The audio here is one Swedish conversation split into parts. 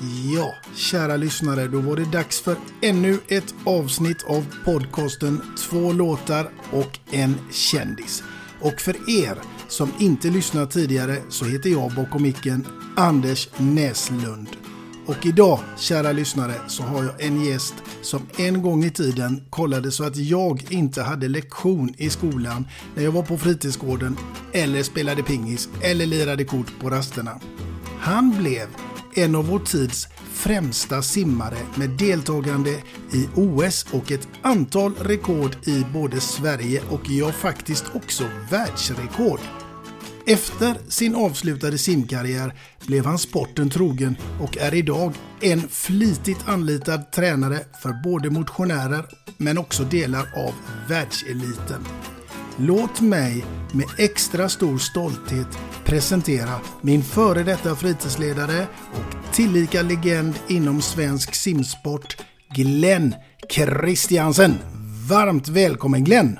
Ja, kära lyssnare, då var det dags för ännu ett avsnitt av podcasten Två låtar och en kändis. Och för er som inte lyssnat tidigare så heter jag bakom micken Anders Näslund. Och idag, kära lyssnare, så har jag en gäst som en gång i tiden kollade så att jag inte hade lektion i skolan när jag var på fritidsgården eller spelade pingis eller lirade kort på rasterna. Han blev en av vår tids främsta simmare med deltagande i OS och ett antal rekord i både Sverige och ja, faktiskt också världsrekord. Efter sin avslutade simkarriär blev han sporten trogen och är idag en flitigt anlitad tränare för både motionärer men också delar av världseliten. Låt mig med extra stor stolthet presentera min före detta fritidsledare och tillika legend inom svensk simsport, Glenn Christiansen. Varmt välkommen Glenn!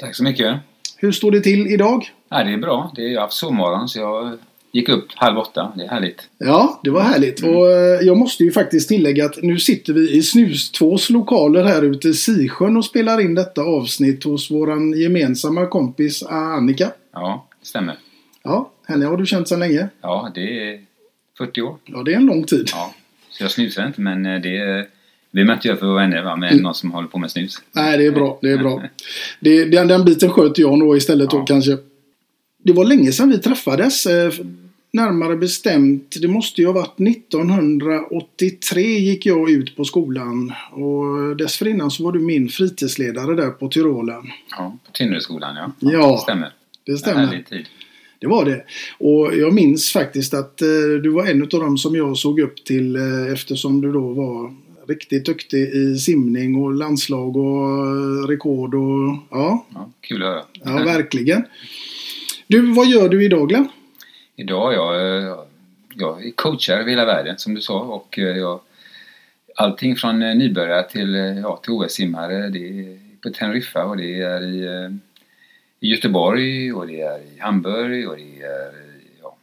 Tack så mycket! Hur står det till idag? Ja, det är bra. Det är, haft sovmorgon så jag gick upp halv åtta. Det är härligt. Ja, det var härligt. Mm. Och eh, jag måste ju faktiskt tillägga att nu sitter vi i Snustvås lokaler här ute i Sisjön och spelar in detta avsnitt hos våran gemensamma kompis Annika. Ja, det stämmer. Ja, henne har du känt sedan länge. Ja, det är 40 år. Ja, det är en lång tid. Ja, så jag snusar inte men eh, det är det vill man inte göra för att vara vänner va, med Mm. någon som håller på med snus. Nej, det är bra. Det är bra. Det, den, den biten sköter jag nog istället då Ja. kanske. Det var länge sedan vi träffades. eh, Närmare bestämt, det måste ju ha varit 1983 gick jag ut på skolan. Och dessförinnan så var du min fritidsledare där på Tyrolen. Ja, på Tynneredsskolan ja. Ja, det stämmer. Det stämmer. Tid. Det var det. Och jag minns faktiskt att eh, du var en av dem som jag såg upp till eh, eftersom du då var riktigt duktig i simning och landslag och eh, rekord och ja, Ja, kul att höra. ja verkligen. Du, vad gör du idag Glenn? Idag jag, eh, jag är coachar över hela världen som du sa och eh, jag, allting från eh, nybörjare till, ja, till OS-simmare. Det är på Teneriffa och det är i, i Göteborg och det är i Hamburg och det är, ja,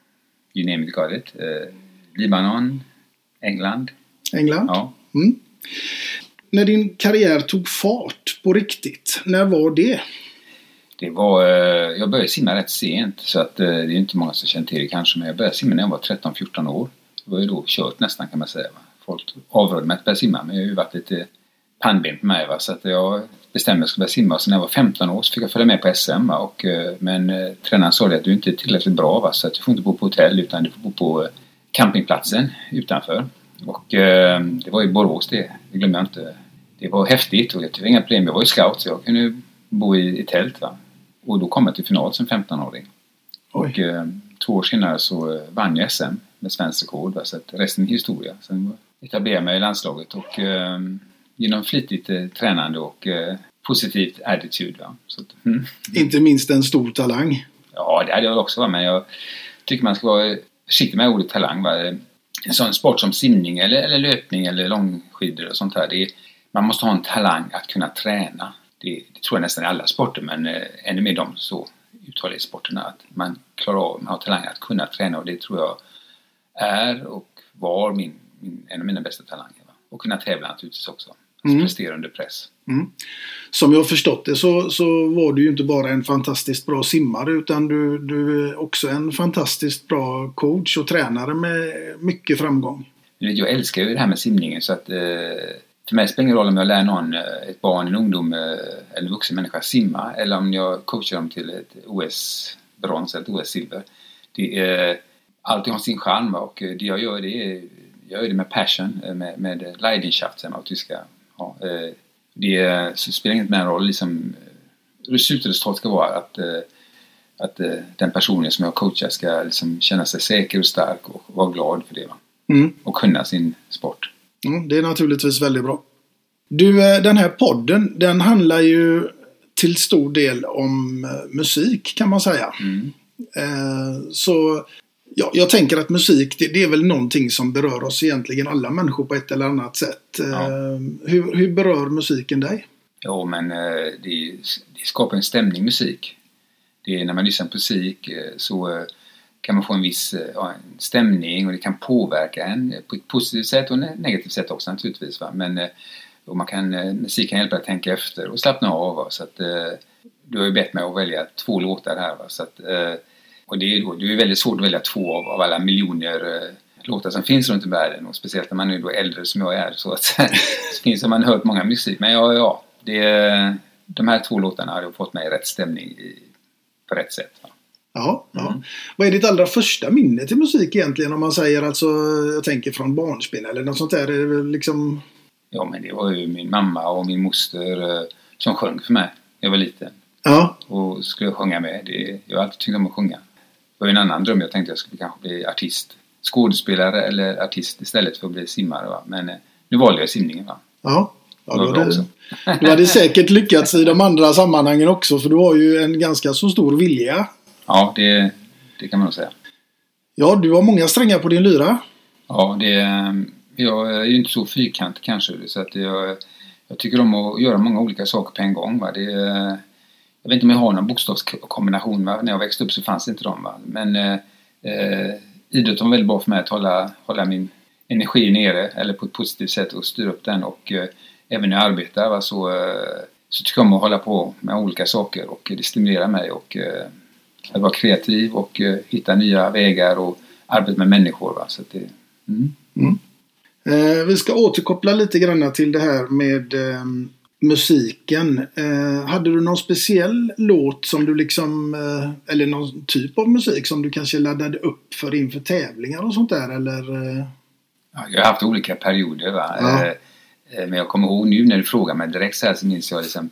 you name it, got it. Libanon, England. England? Ja, Mm. När din karriär tog fart på riktigt, när var det? Det var, eh, jag började simma rätt sent så att eh, det är inte många som känner till det kanske men jag började simma när jag var 13-14 år. Det var ju då kört nästan kan man säga. Va? Folk avrådde mig att börja simma men jag har ju varit lite pannbent på mig va? så att jag bestämde mig att jag skulle börja simma och sen när jag var 15 år så fick jag följa med på SM va? Och, eh, men tränaren sa det att du inte är tillräckligt bra va? så att du får inte bo på hotell utan du får bo på campingplatsen utanför. Och eh, det var i Borås det, det glömmer jag inte. Det var häftigt och det var inga problem. Jag var ju scout så jag kunde bo i, i tält. Va? Och då kom jag till final som 15-åring. Och eh, två år senare så vann jag SM med svensk rekord. Så att resten är historia. Sen etablerade jag mig i landslaget och eh, genom flitigt eh, tränande och eh, positivt attityd. Va? Så att, mm. Inte minst en stor talang. Ja, det hade jag också. Va? Men jag tycker man ska vara försiktig med ordet talang. Va? En sån sport som simning eller, eller löpning eller långskidor och sånt här. Det är, man måste ha en talang att kunna träna. Det, det tror jag nästan i alla sporter men eh, ännu mer de så uthållighetssporterna. Att man klarar av, man har talang att kunna träna och det tror jag är och var min, min, en av mina bästa talanger. Va? Och kunna tävla naturligtvis också. Alltså Mm. prestera under press. Mm. Som jag har förstått det så, så var du ju inte bara en fantastiskt bra simmare utan du, du är också en fantastiskt bra coach och tränare med mycket framgång. Jag älskar ju det här med simningen så att eh, för mig spelar det ingen roll om jag lär någon, eh, ett barn, en ungdom eh, eller en vuxen människa simma eller om jag coachar dem till ett OS-brons eller ett OS-silver. Det är, allting har sin charm och det jag gör det är, jag gör det med passion, eh, med, med Leidenschaft säger man på tyska. Ja, eh, det så spelar inget mer roll liksom, eh, slutresultatet ska vara att eh, att eh, den personen som jag coachar ska liksom känna sig säker och stark och vara glad för det. Va? Mm. Och kunna sin sport. Mm, det är naturligtvis väldigt bra. Du, eh, den här podden den handlar ju till stor del om eh, musik kan man säga. Mm. Eh, Så ja, jag tänker att musik det, det är väl någonting som berör oss egentligen alla människor på ett eller annat sätt. Eh, Ja. Hur, hur berör musiken dig? Jo, men eh, det, det skapar en stämning musik. Det är när man lyssnar på musik så kan man få en viss eh, stämning och det kan påverka en eh, på ett positivt sätt och negativt sätt också naturligtvis. Va? Men eh, och man kan, musik kan hjälpa dig att tänka efter och slappna av. Va? Så att, du har ju bett mig att välja två låtar här. Va? Så att, och det är, då, det är väldigt svårt att välja två av, av alla miljoner låtar som finns runt i världen och speciellt när man är då äldre som jag är så att så finns det, man har hört många musik. Men ja, ja det, de här två låtarna har fått mig i rätt stämning i, på rätt sätt. Va? Ja, ja. Mm. Vad är ditt allra första minne till musik egentligen? Om man säger alltså, jag tänker från barnsben eller något sånt där. Liksom... Ja, men det var ju min mamma och min moster eh, som sjöng för mig när jag var liten. Ja, Och skulle sjunga med. Det, jag har alltid tyckt om att sjunga. Det var ju en annan dröm. Jag tänkte jag skulle kanske bli artist. Skådespelare eller artist istället för att bli simmare. Va? Men eh, nu valde jag simningen. Va? ja. ja du, hade, du hade säkert lyckats i de andra sammanhangen också för du har ju en ganska så stor vilja. Ja, det, det kan man nog säga. Ja, du har många strängar på din lyra. Ja, det, jag är ju inte så fyrkantig kanske. Så att jag, jag tycker om att göra många olika saker på en gång. Va? Det, jag vet inte om jag har någon bokstavskombination. Va? När jag växte upp så fanns inte de. Va? Men eh, eh, idrotten var väldigt bra för mig att hålla, hålla min energi nere eller på ett positivt sätt och styra upp den. Och eh, även när jag arbetar va? Så, eh, så tycker jag om att hålla på med olika saker och det stimulerar mig. Och, eh, att vara kreativ och eh, hitta nya vägar och arbeta med människor. Va? Så det, mm. Eh, vi ska återkoppla lite grann till det här med eh, musiken. Eh, hade du någon speciell låt som du liksom, eh, eller någon typ av musik som du kanske laddade upp för inför tävlingar och sånt där eller? Eh, Ja, jag har haft olika perioder. Va? Ja. Men jag kommer ihåg nu när du frågar mig direkt så här så minns jag liksom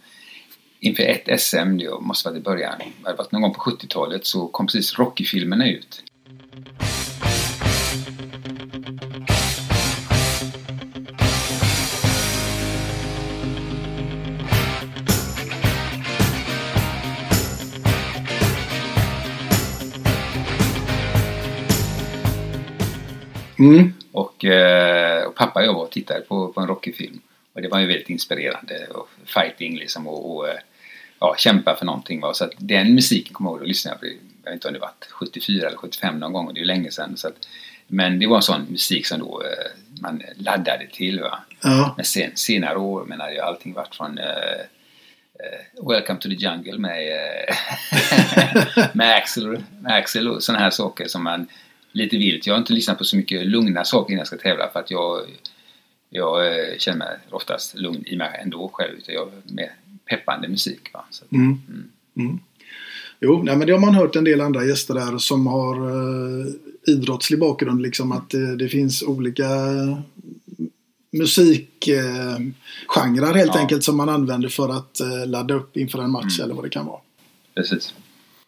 inför ett SM, det måste vara i början, det hade varit någon gång på 70-talet så kom precis Rocky-filmerna ut. mm. Och, eh, och pappa och jag var och tittade på, på en Rocky-film. Och det var ju väldigt inspirerande. Och fighting liksom och, och eh, ja, kämpa för någonting. Va? Så att den musiken kommer jag ihåg, då lyssnade jag på. Jag vet inte om det var 74 eller 75 någon gång och det är ju länge sedan. Så att, men det var en sån musik som då eh, man laddade till. Va? Ja. Men sen, senare år menar jag allting varit från eh, eh, Welcome to the Jungle med, eh, med, Axel, med Axel och sådana här saker som man lite vilt. Jag har inte lyssnat på så mycket lugna saker innan jag ska tävla för att jag, jag eh, känner mig oftast lugn i mig ändå själv. Jag med peppande musik. Va? Så, att- Mm. Mm. Jo, nej, men det har man hört en del andra gäster där som har eh, idrottslig bakgrund. Liksom att det, det finns olika musikgenrer eh, genrer helt Ja. enkelt som man använder för att eh, ladda upp inför en match eller vad det kan vara. Precis.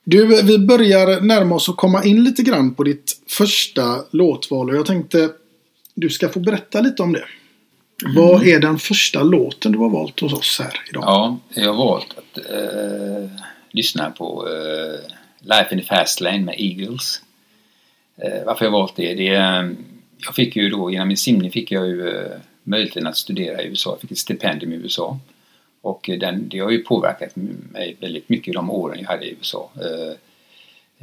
Du, vi börjar närma oss och komma in lite grann på ditt första låtval och jag tänkte du ska få berätta lite om det. Mm. Vad är den första låten du har valt hos oss här idag? Ja, jag har valt att uh, lyssna på uh, Life in the Fast Lane med Eagles. Uh, varför jag valt det? det jag fick ju då, genom min simning fick jag ju möjligheten att studera i USA. Jag fick ett stipendium i USA. Och den, det har ju påverkat mig väldigt mycket de åren jag hade i USA.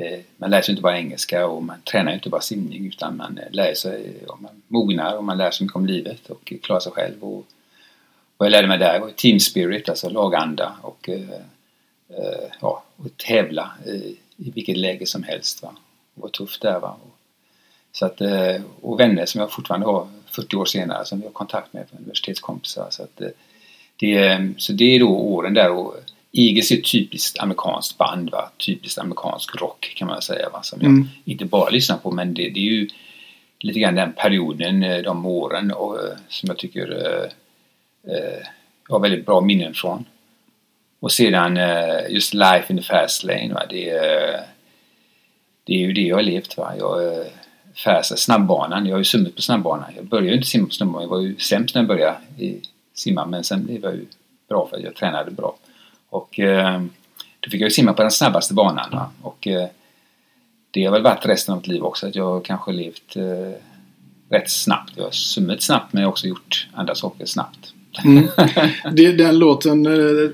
Eh, man lär sig inte bara engelska och man tränar inte bara simning utan man eh, lär sig, och man mognar och man lär sig mycket om livet och klarar sig själv. Och vad jag lärde mig där var team spirit, alltså laganda och, eh, ja, och tävla i, i vilket läge som helst. Va? Och vara tuff där. Va? Så att, och vänner som jag fortfarande har 40 år senare som jag har kontakt med, universitetskompisar. Så, att det, så det är då åren där och Eagles är ett typiskt amerikanskt band, va? typiskt amerikansk rock kan man säga. Va? Som jag mm. inte bara lyssnar på men det, det, är ju lite grann den perioden, eh, de åren och, eh, som jag tycker eh, eh, jag har väldigt bra minnen från. Och sedan eh, just Life in the Fast Lane, va? Det, det är ju det jag har levt. Va? Jag, fast, snabbbanan, jag har ju simmat på snabbbanan. Jag började ju inte simma på snabbbanan, jag var ju sämst när jag började simma men sen blev jag ju bra för att jag tränade bra. Och eh, då fick jag ju simma på den snabbaste banan. Va? Och eh, det har väl varit resten av mitt liv också, att jag kanske levt eh, rätt snabbt. Jag har simmat snabbt men jag har också gjort andra saker snabbt. Mm. Den låten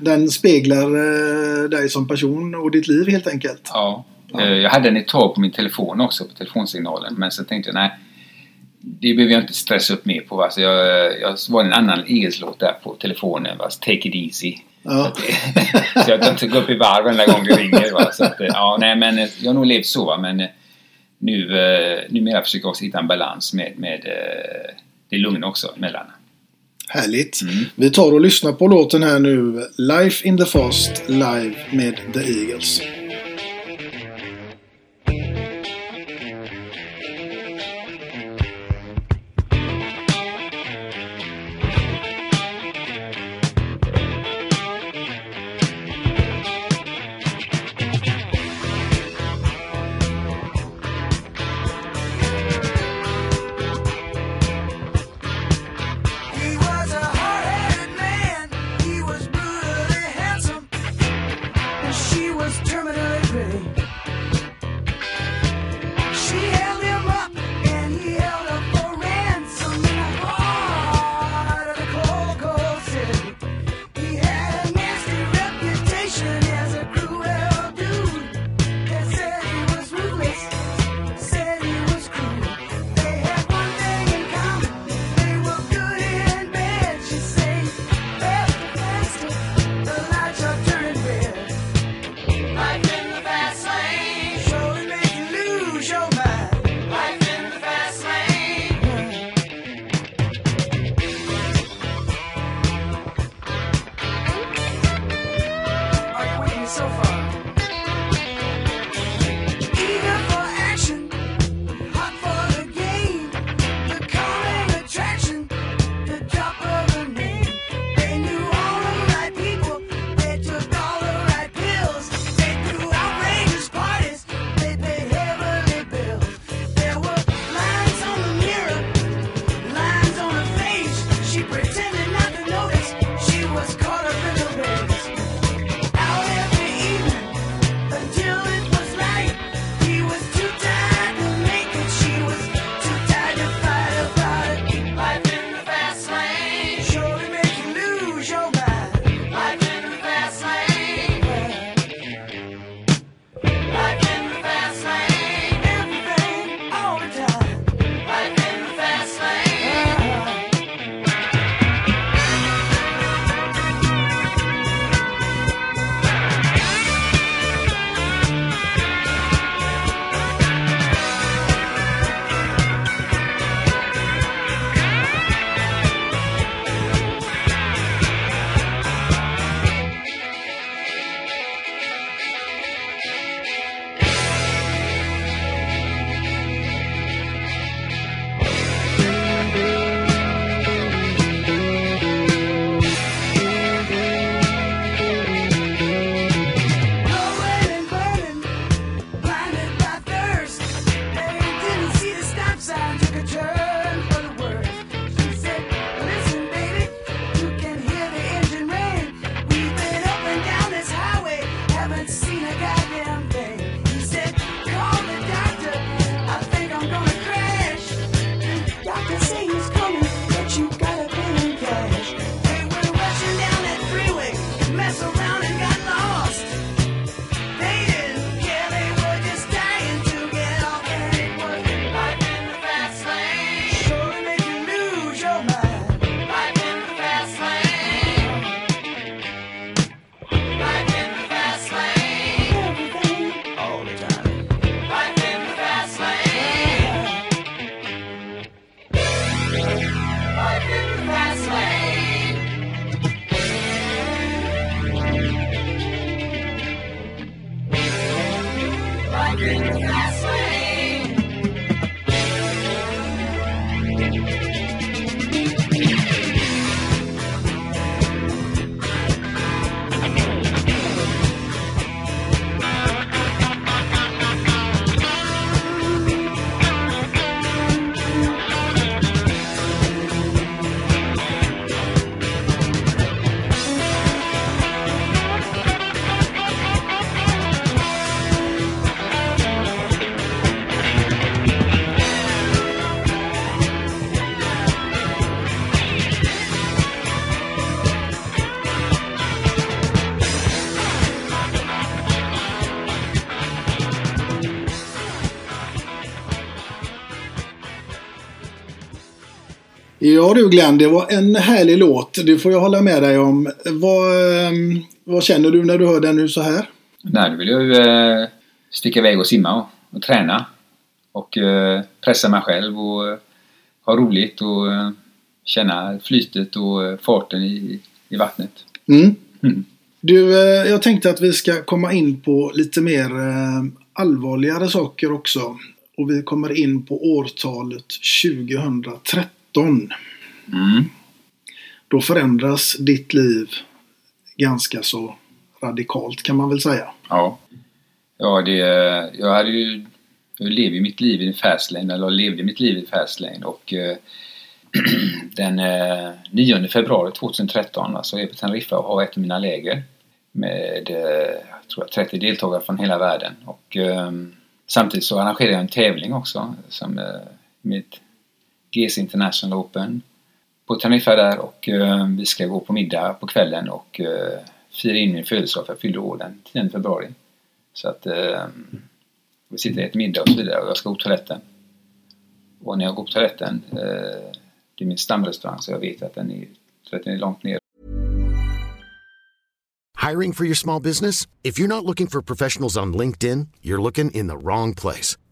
den speglar dig som person och ditt liv helt enkelt. Ja. ja. Jag hade den ett tag på min telefon också, på telefonsignalen. Men sen tänkte jag nej, det behöver jag inte stressa upp mer på. Alltså jag, jag var en annan ES-låt där på telefonen. Va? Take it easy. Ja. Så, så jag kan inte gå upp i varv varenda gång det ringer. Va? Så att, ja, nej, men jag har nog levt så. Va? Men nu, eh, numera försöker jag också hitta en balans med, med eh, det lugna också emellan. Härligt. Mm. Vi tar och lyssnar på låten här nu. Life in the Fast live med The Eagles. Ja du Glenn, det var en härlig låt. Det får jag hålla med dig om. Vad, ehm, vad känner du när du hör den nu så här? Nej, då vill jag ju eh, sticka iväg och simma och, och träna. Och eh, pressa mig själv och eh, ha roligt och känna flytet och farten i, i vattnet. Mm. Mm. Du, jag tänkte att vi ska komma in på lite mer allvarligare saker också. Och vi kommer in på årtalet 2013. Mm. Då förändras ditt liv ganska så radikalt kan man väl säga. Ja. Ja, det... Jag hade ju... Jag ju mitt liv i en fast lane, eller levde mitt liv i en fast lane och eh, den eh, 9 februari 2013 alltså är jag på Teneriffa och har ett av mina läger med eh, jag tror jag, 30 deltagare från hela världen och eh, samtidigt så arrangerar jag en tävling också som eh, mitt GC International Open på Teneriffa där och eh, vi ska gå på middag på kvällen och eh, fira in min födelsedag för jag fyllde år den 10 februari. Så att eh, vi sitter och äter middag och så vidare och jag ska gå på toaletten. Och när jag går på toaletten, eh, det är min stamrestaurang så jag vet att den är, toaletten är långt ner. Hiring for your small business? If you're not looking for professionals on LinkedIn, you're looking in the wrong place.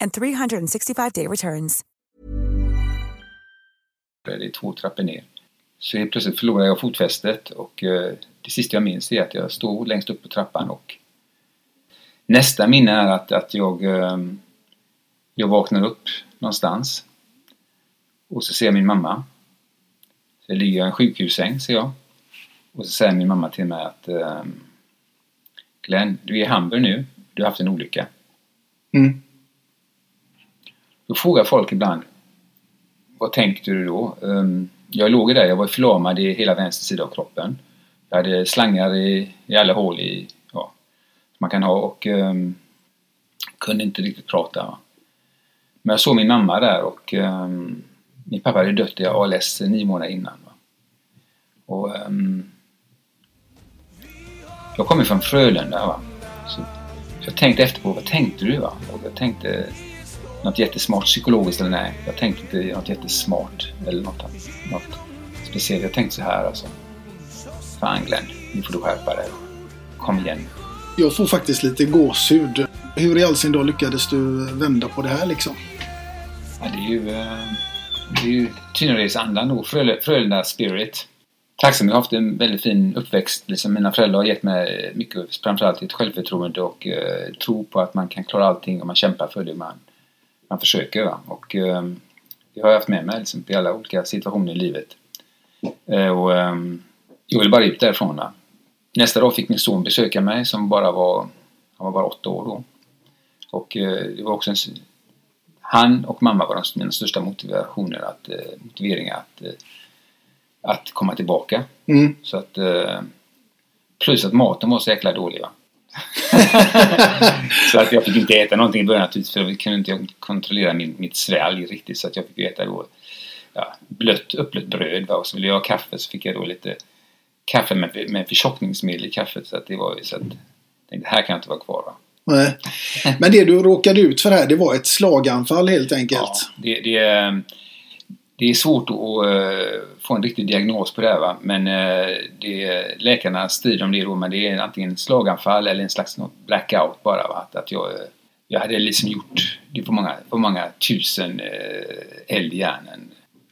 and 365-day returns. Det är två trappor ner. Så helt plötsligt förlorar jag fotfästet och eh, det sista jag minns är att jag står längst upp på trappan och nästa minne är att, att jag, eh, jag vaknar upp någonstans och så ser jag min mamma. Det ligger en sjukhussäng, ser jag. Och så säger min mamma till mig att eh, Glenn, du är i Hamburg nu. Du har haft en olycka. Mm. Då frågar folk ibland Vad tänkte du då? Um, jag låg där, jag var förlamad i hela vänster sida av kroppen. Jag hade slangar i, i alla hål i, ja, man kan ha och um, kunde inte riktigt prata. Va? Men jag såg min mamma där och um, min pappa hade dött i ALS nio månader innan. Va? Och um, jag kommer från Frölunda. Va? Så jag tänkte efter på vad tänkte du? Va? Och jag tänkte något jättesmart psykologiskt eller nej. Jag tänkte inte något jättesmart eller något, något speciellt. Jag tänkte så här alltså. Fan Glenn, nu får du skärpa dig. Kom igen. Jag får faktiskt lite gåshud. Hur i all sin dag lyckades du vända på det här liksom? Ja, det är ju, eh, det är ju Tynaredsandan då, Frölunda Spirit. Tacksam, jag har haft en väldigt fin uppväxt. Liksom mina föräldrar har gett mig mycket, framförallt ett självförtroende och eh, tro på att man kan klara allting om man kämpar för det man, man försöker. Va? Och eh, det har jag haft med mig liksom, i alla olika situationer i livet. Eh, och, eh, jag vill bara ut därifrån. Va? Nästa dag fick min son besöka mig som bara var, han var bara åtta år då. Och eh, det var också en, han och mamma var de, mina största motivationer att, eh, motiveringar att, eh, att komma tillbaka. Mm. Så att, plus att maten var så jäkla dålig. Va? så att jag fick inte äta någonting i början naturligtvis för jag kunde inte kontrollera min, mitt svälj riktigt så att jag fick äta då ja, blött, uppblött bröd va? och så ville jag ha kaffe så fick jag då lite kaffe med, med förtjockningsmedel i kaffet så att det var ju så att tänkte här kan jag inte vara kvar. Va? Nej. Men det du råkade ut för här, det var ett slaganfall helt enkelt? Ja, det, det, det är svårt att uh, få en riktig diagnos på det här va? men uh, det, läkarna strider om det då men det är antingen slaganfall eller en slags blackout bara. Va? Att, att jag, jag hade liksom gjort, det var många, var många tusen uh, eld i hjärnan,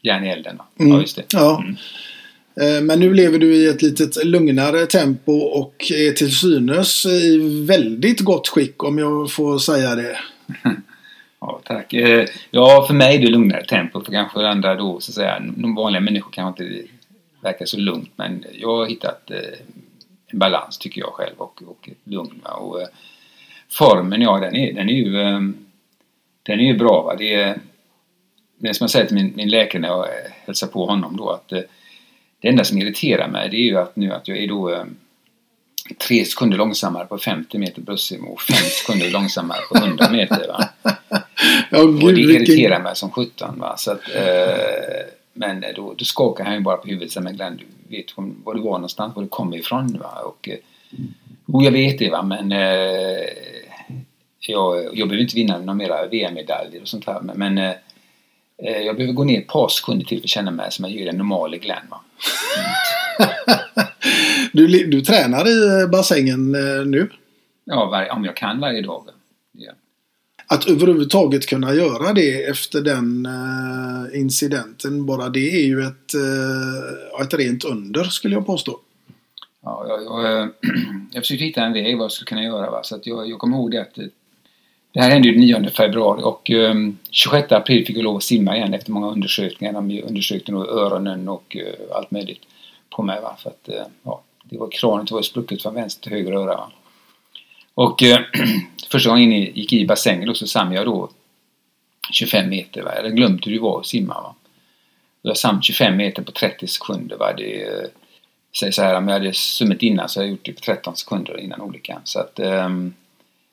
järn i elden. Va? Mm. Ja, just det. Ja. Mm. Men nu lever du i ett litet lugnare tempo och är till synes i väldigt gott skick om jag får säga det. Ja, tack. Eh, ja, för mig är det lugnare tempo. För kanske andra då, så att säga, de vanliga människor kanske inte verkar så lugnt. Men jag har hittat eh, en balans tycker jag själv och, och ett lugn. Och, eh, formen, ja, den är, den är ju den är ju bra. Va? Det är, det är som jag säger till min, min läkare när jag hälsar på honom då att det enda som irriterar mig det är ju att nu att jag är då eh, tre sekunder långsammare på 50 meter bröstsim och fem sekunder långsammare på 100 meter. Va? Och det irriterar mig som sjutton. Va? Så att, eh, men då, då skakar han ju bara på huvudet och säger men Glenn, du vet var var du var någonstans, var du kommer ifrån. Va? Och, eh, jo, jag vet det va, men eh, jag, jag behöver inte vinna några mera VM-medaljer och sånt här. Men, men eh, eh, jag behöver gå ner ett par sekunder till för att känna mig som jag gör en normal Glenn. Va? Du, du tränar i eh, bassängen eh, nu? Ja, om jag kan varje dag. Ja. Att överhuvudtaget kunna göra det efter den eh, incidenten, bara det är ju ett, ett rent under skulle jag påstå. Ja, jag, jag, jag försökte hitta en väg vad jag skulle kunna göra. Va? Så att jag, jag kommer ihåg det att det här hände ju den 9 februari och eh, 26 april fick jag lov att simma igen efter många undersökningar. De undersökte nog öronen och eh, allt möjligt på mig. Va? För att, eh, ja, det var kranet var sprucket från vänster till höger öra. Va? Och eh, första gången jag gick i bassängen så simmade jag då 25 meter. Va? Jag glömt hur det var att simma. Va? Jag sam 25 meter på 30 sekunder. Va? Det, eh, säg så här, om jag hade summit innan så hade jag gjort det på 13 sekunder innan olyckan. Så att, ehm,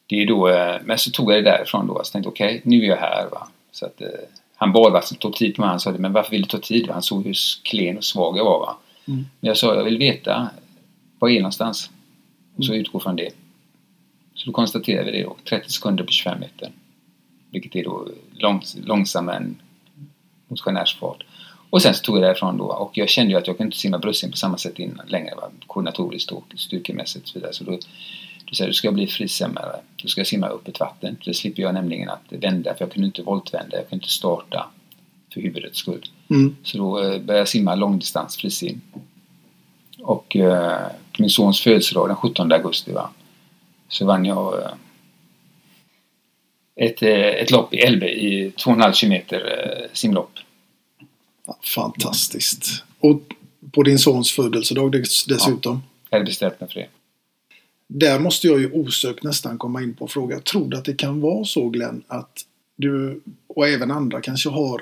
det är då, eh, men så tog jag det därifrån då. Så tänkte okej, nu är jag här. Va? Så att, eh, han bad vad som tog tid på mig. Han sa men varför vill du ta tid? Va? Han såg hur klen och svag jag var. Va? Mm. Men jag sa, jag vill veta var är jag någonstans? Och så utgå från det. Så då konstaterade vi det då, 30 sekunder på 25 meter. Vilket är då långs, långsammare än motionärsfart. Och sen så tog jag därifrån då och jag kände ju att jag kunde inte simma bröstsim på samma sätt innan längre. Va? Koordinatoriskt och styrkemässigt och så vidare. Så då, då sa jag, du ska bli frisimmare. Du ska simma upp ett vatten. Det slipper jag nämligen att vända för jag kunde inte voltvända. Jag kunde inte starta för huvudets skull. Mm. Så då eh, började jag simma långdistans frisim. Och eh, min sons födelsedag den 17 augusti va, så vann jag eh, ett, eh, ett lopp i Elbe i 2,5 kilometer eh, simlopp. Fantastiskt. Och på din sons födelsedag dess- dessutom. Jag hade bestämt mig för det. Där måste jag ju osökt nästan komma in på och fråga. Tror du att det kan vara så Glenn att du och även andra kanske har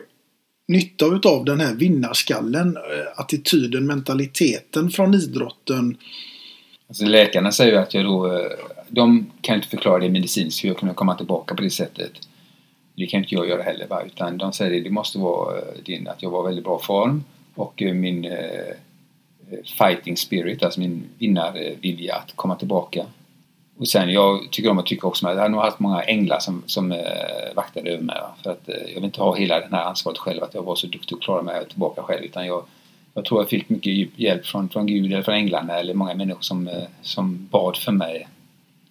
nytta utav den här vinnarskallen, attityden, mentaliteten från idrotten? Alltså läkarna säger ju att jag då, eh, de kan inte förklara det medicinskt hur jag kunde komma tillbaka på det sättet. Det kan inte jag göra heller va? utan de säger det, det måste vara eh, din, att jag var i väldigt bra form och eh, min eh, fighting spirit, alltså min vinnarvilja att komma tillbaka. Och sen, jag tycker om att tycka också med, jag har nog haft många änglar som, som eh, vaktade över mig. Va? För att eh, jag vill inte ha hela det här ansvaret själv, att jag var så duktig och klarade mig tillbaka själv. Utan jag, jag tror jag fick mycket hjälp från, från Gud eller från änglarna eller många människor som, eh, som bad för mig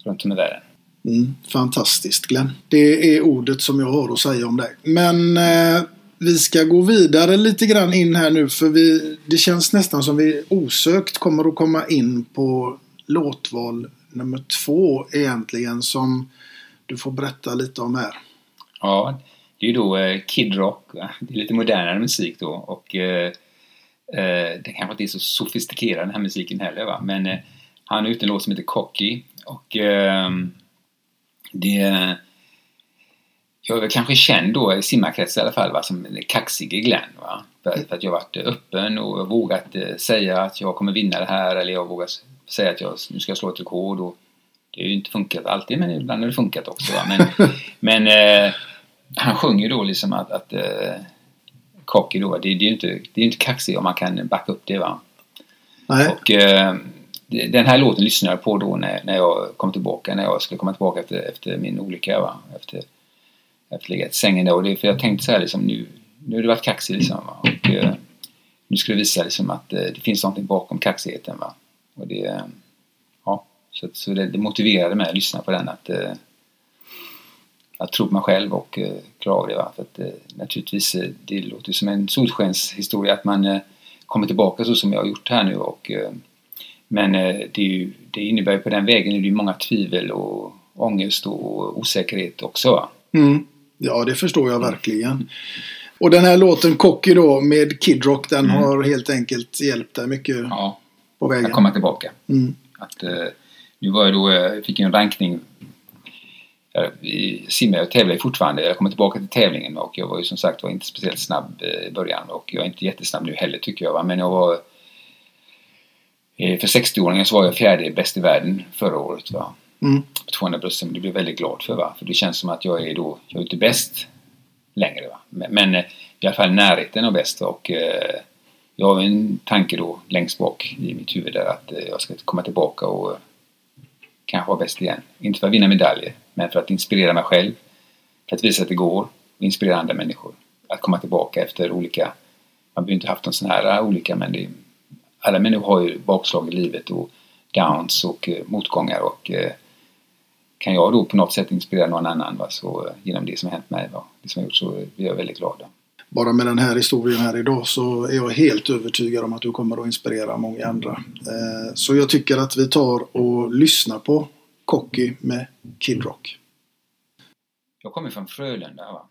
runt om i världen. Mm, fantastiskt Glenn. Det är ordet som jag har att säga om dig. Men eh, vi ska gå vidare lite grann in här nu för vi, det känns nästan som vi osökt kommer att komma in på låtval nummer två egentligen som du får berätta lite om här. Ja, det är ju då eh, Kid Rock. Va? Det är lite modernare musik då och eh, eh, det kanske inte är så sofistikerad den här musiken heller va. Men eh, han har ute en låt som heter Cocky och eh, det jag är väl kanske känd då i simmarkrets i alla fall va, som den kaxige Glenn. Va? För, för att jag varit öppen och vågat eh, säga att jag kommer vinna det här eller jag vågar s- säga att jag, nu ska jag slå ett rekord. Och det har ju inte funkat alltid men ibland har det funkat också. Va? Men, men eh, han sjunger då liksom att, att eh, Cocky då, det, det är ju inte, det är inte kaxigt om man kan backa upp det va. Nej, Och eh, den här låten lyssnade jag på då när, när jag kom tillbaka, när jag skulle komma tillbaka efter, efter min olycka va. Efter, efter legat i sängen då. Och det, för jag tänkte så här liksom nu, nu har det varit kaxig liksom va. Och eh, nu ska det visa liksom att eh, det finns någonting bakom kaxigheten va. Och det, ja, så, så det, det motiverade mig att lyssna på den att eh, att tro på mig själv och eh, klara av det. Va? För att, eh, naturligtvis, eh, det låter som en solskenshistoria att man eh, kommer tillbaka så som jag har gjort här nu. Och, men det, är ju, det innebär ju på den vägen är det ju många tvivel och ångest och osäkerhet också. Mm. ja det förstår jag verkligen. Och den här låten Cocky då med Kid Rock den har helt enkelt hjälpt dig mycket Ja, på vägen. att komma tillbaka. Mm. Att, nu var jag då, jag fick en rankning jag simmar och tävlar fortfarande. Jag kommer tillbaka till tävlingen och jag var ju som sagt var inte speciellt snabb eh, i början och jag är inte jättesnabb nu heller tycker jag. Va? Men jag var... eh, För 60-åringen så var jag fjärde bäst i världen förra året. Va? Mm. På 200 bröst. Det blev jag väldigt glad för. Va? För det känns som att jag är då, jag är inte bäst längre. Va? Men, men eh, i alla fall närheten av bäst. Och eh, jag har en tanke då längst bak i mitt huvud där att eh, jag ska komma tillbaka och kanske vara bäst igen. Inte för att vinna medaljer, men för att inspirera mig själv. För att visa att det går och inspirera andra människor. Att komma tillbaka efter olika, man behöver inte haft någon sån här olika, men det, alla människor har ju bakslag i livet och downs och eh, motgångar och eh, kan jag då på något sätt inspirera någon annan va, så, eh, genom det som har hänt mig, va, det som jag gjort, så eh, blir jag väldigt glad. Bara med den här historien här idag så är jag helt övertygad om att du kommer att inspirera många andra. Eh, Så jag tycker att vi tar och lyssnar på Cocky med Kid Rock. Jag kommer från Frölunda. Va?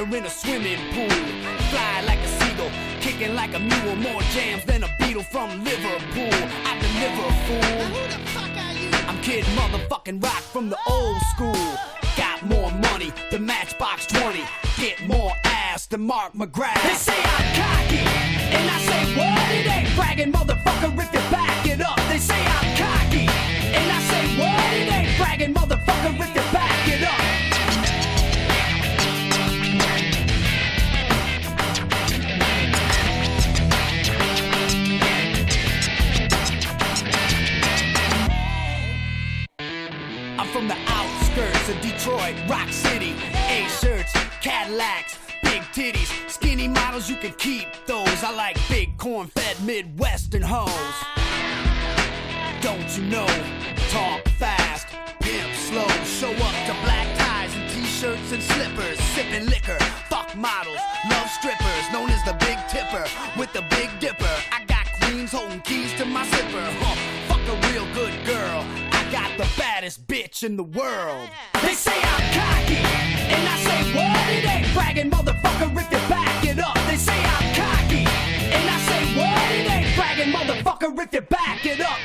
Water in a swimming pool. Fly like a seagull, kicking like a mule. More jams than a beetle from Liverpool. I deliver, fool. who the fuck are you? I'm Kid Motherfucking Rock from the old school. Got more money than Matchbox 20. Get more ass than Mark McGrath. They say I'm cocky, and I say what? It ain't bragging, motherfucker, if you back it up. They say I'm cocky, and I say what? It ain't bragging, motherfucker, if you back skirts of Detroit, Rock City, A shirts, Cadillacs, big titties, skinny models, you can keep those. I like big corn fed Midwestern hoes. Don't you know? Talk fast, pimp slow, show up to black ties and t-shirts and slippers, sipping liquor, fuck models, love strippers, known as the Big Tipper with the Big Dipper. I got queens holding keys to my zipper. Baddest bitch in the world. They say I'm cocky, and I say what? It ain't bragging, motherfucker. If you back it up, they say I'm cocky, and I say what? It ain't bragging, motherfucker. If you back it up.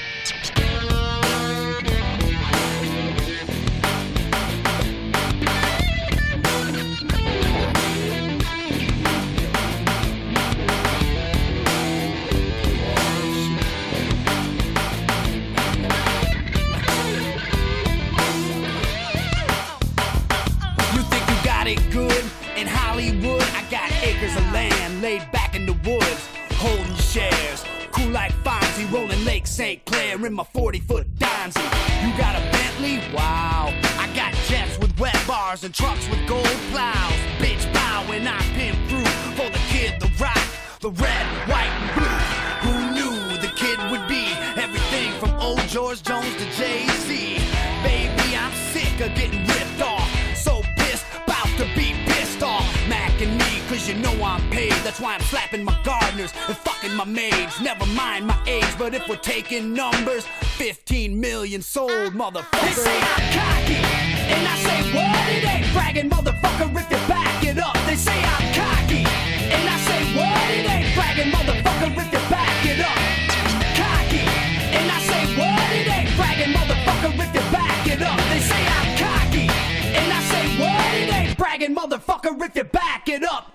Laid back in the woods, holding shares. Cool like Fonzie, rolling Lake St. Clair in my 40 foot Donzie. You got a Bentley? Wow. I got jets with wet bars and trucks with gold plows. Bitch, bow when I pin through for the kid, the rock, the red, white, and blue. Who knew the kid would be everything from old George Jones to Jay Z? Baby, I'm sick of getting cause you know I'm paid. That's why I'm slapping my gardeners and fucking my maids. Never mind my age, but if we're taking numbers, 15 million sold, motherfucker. They say I'm cocky, and I say what? It ain't bragging, motherfucker, if you back it up. They say I'm cocky, and I say what? It ain't bragging, motherfucker, if you back it up. Cocky, and I say what? It ain't bragging, motherfucker, if you back it up. They say I'm cocky, and I say what? It ain't bragging, motherfucker, if you back it up.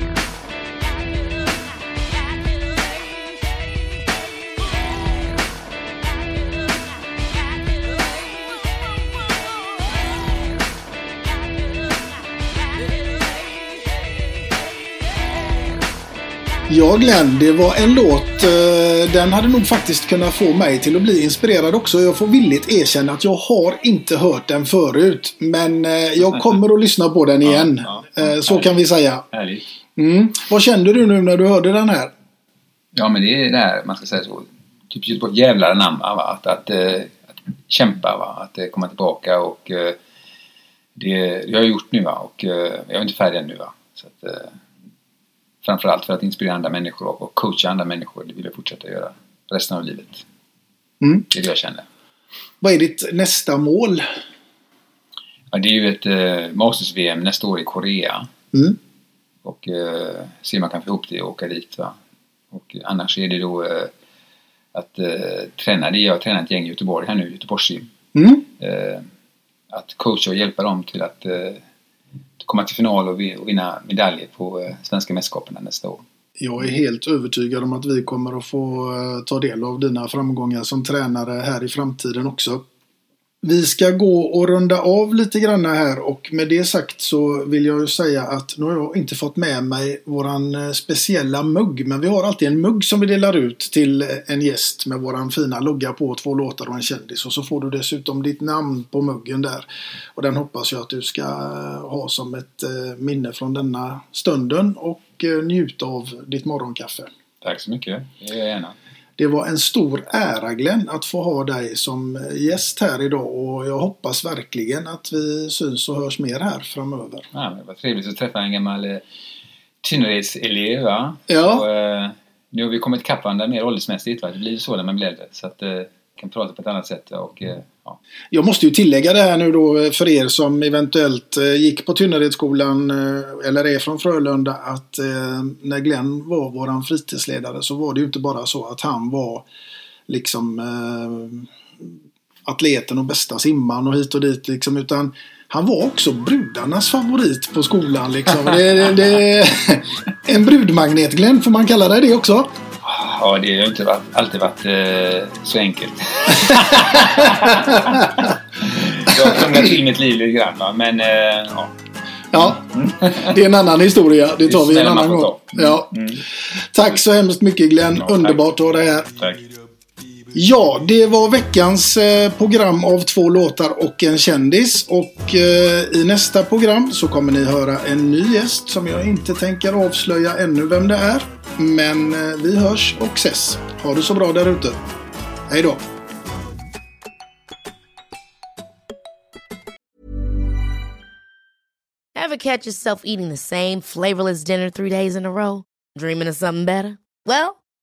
Ja Glenn, det var en låt. eh, Den hade nog faktiskt kunnat få mig till att bli inspirerad också. Jag får villigt erkänna att jag har inte hört den förut. Men eh, jag kommer att lyssna på den igen. ja, Eh, Så kan vi säga. Härligt. Mm. Vad kände du nu när du hörde den här? Ja, men det är det här, man ska säga så, typ Göteborg, jävlar anamma, va? Att, att, att kämpa, va? att komma tillbaka och det, det har jag gjort nu va? och jag är inte färdig ännu. Va? Så att, framförallt för att inspirera andra människor och, coacha andra människor, det vill jag fortsätta göra resten av livet. Mm. Det är det jag känner. Vad är ditt nästa mål? Ja, det är ju ett eh, Masters-VM nästa år i Korea. Mm. Och eh, se om man kan få ihop det och åka dit. Va? Och annars är det då eh, att eh, träna. Det jag har tränat ett gäng i Göteborg här nu, Göteborgsgym. Mm. Eh, att coacha och hjälpa dem till att eh, komma till final och, vinna medaljer på eh, svenska mästerskapen nästa år. Jag är helt övertygad om att vi kommer att få eh, ta del av dina framgångar som tränare här i framtiden också. Vi ska gå och runda av lite grann här och med det sagt så vill jag ju säga att nu har jag inte fått med mig våran eh, speciella mugg men vi har alltid en mugg som vi delar ut till eh, en gäst med våran fina logga på två låtar och en kändis och så får du dessutom ditt namn på muggen där. Och den hoppas jag att du ska eh, ha som ett minne från denna stunden och njuta av ditt morgonkaffe. Tack så mycket, det gör jag gärna. Det var en stor ära Glenn att få ha dig som gäst här idag och jag hoppas verkligen att vi syns och hörs mer här framöver. Ja, men det var trevligt att träffa en gammal eh, Tynneredselev. Va? Ja. Eh, nu har vi kommit ikapp varandra mer åldersmässigt. Va? Det blir så när man blir äldre. Så att eh, kan prata på ett annat sätt. Och, eh, ja. Jag måste ju tillägga det här nu då eh, för er som eventuellt eh, gick på Tynneredsskolan eller är från Frölunda att när Glenn var våran fritidsledare så var det ju inte bara så att han var liksom eh, atleten och bästa simman och hit och dit liksom utan han var också brudarnas favorit på skolan liksom. Det, det, det, en brudmagnet Glenn, får man kalla dig det också? Ja, det har inte varit, alltid varit eh, så enkelt. jag har krånglat till mitt liv lite grann. Va? Men eh, ja. Ja, det är en annan historia. Det tar vi en annan gång. Ja. Mm. Tack så hemskt mycket Glenn. Ja. Underbart att ha dig här. Tack. Ja, det var veckans eh, program av två låtar och en kändis. Och eh, i nästa program så kommer ni höra en ny gäst som jag inte tänker avslöja ännu vem det är. Men eh, vi hörs och ses. Ha det så bra där ute. Hej då! Have catch yourself eating the same flavorless dinner three days in a row? Dreaming of something better? Well,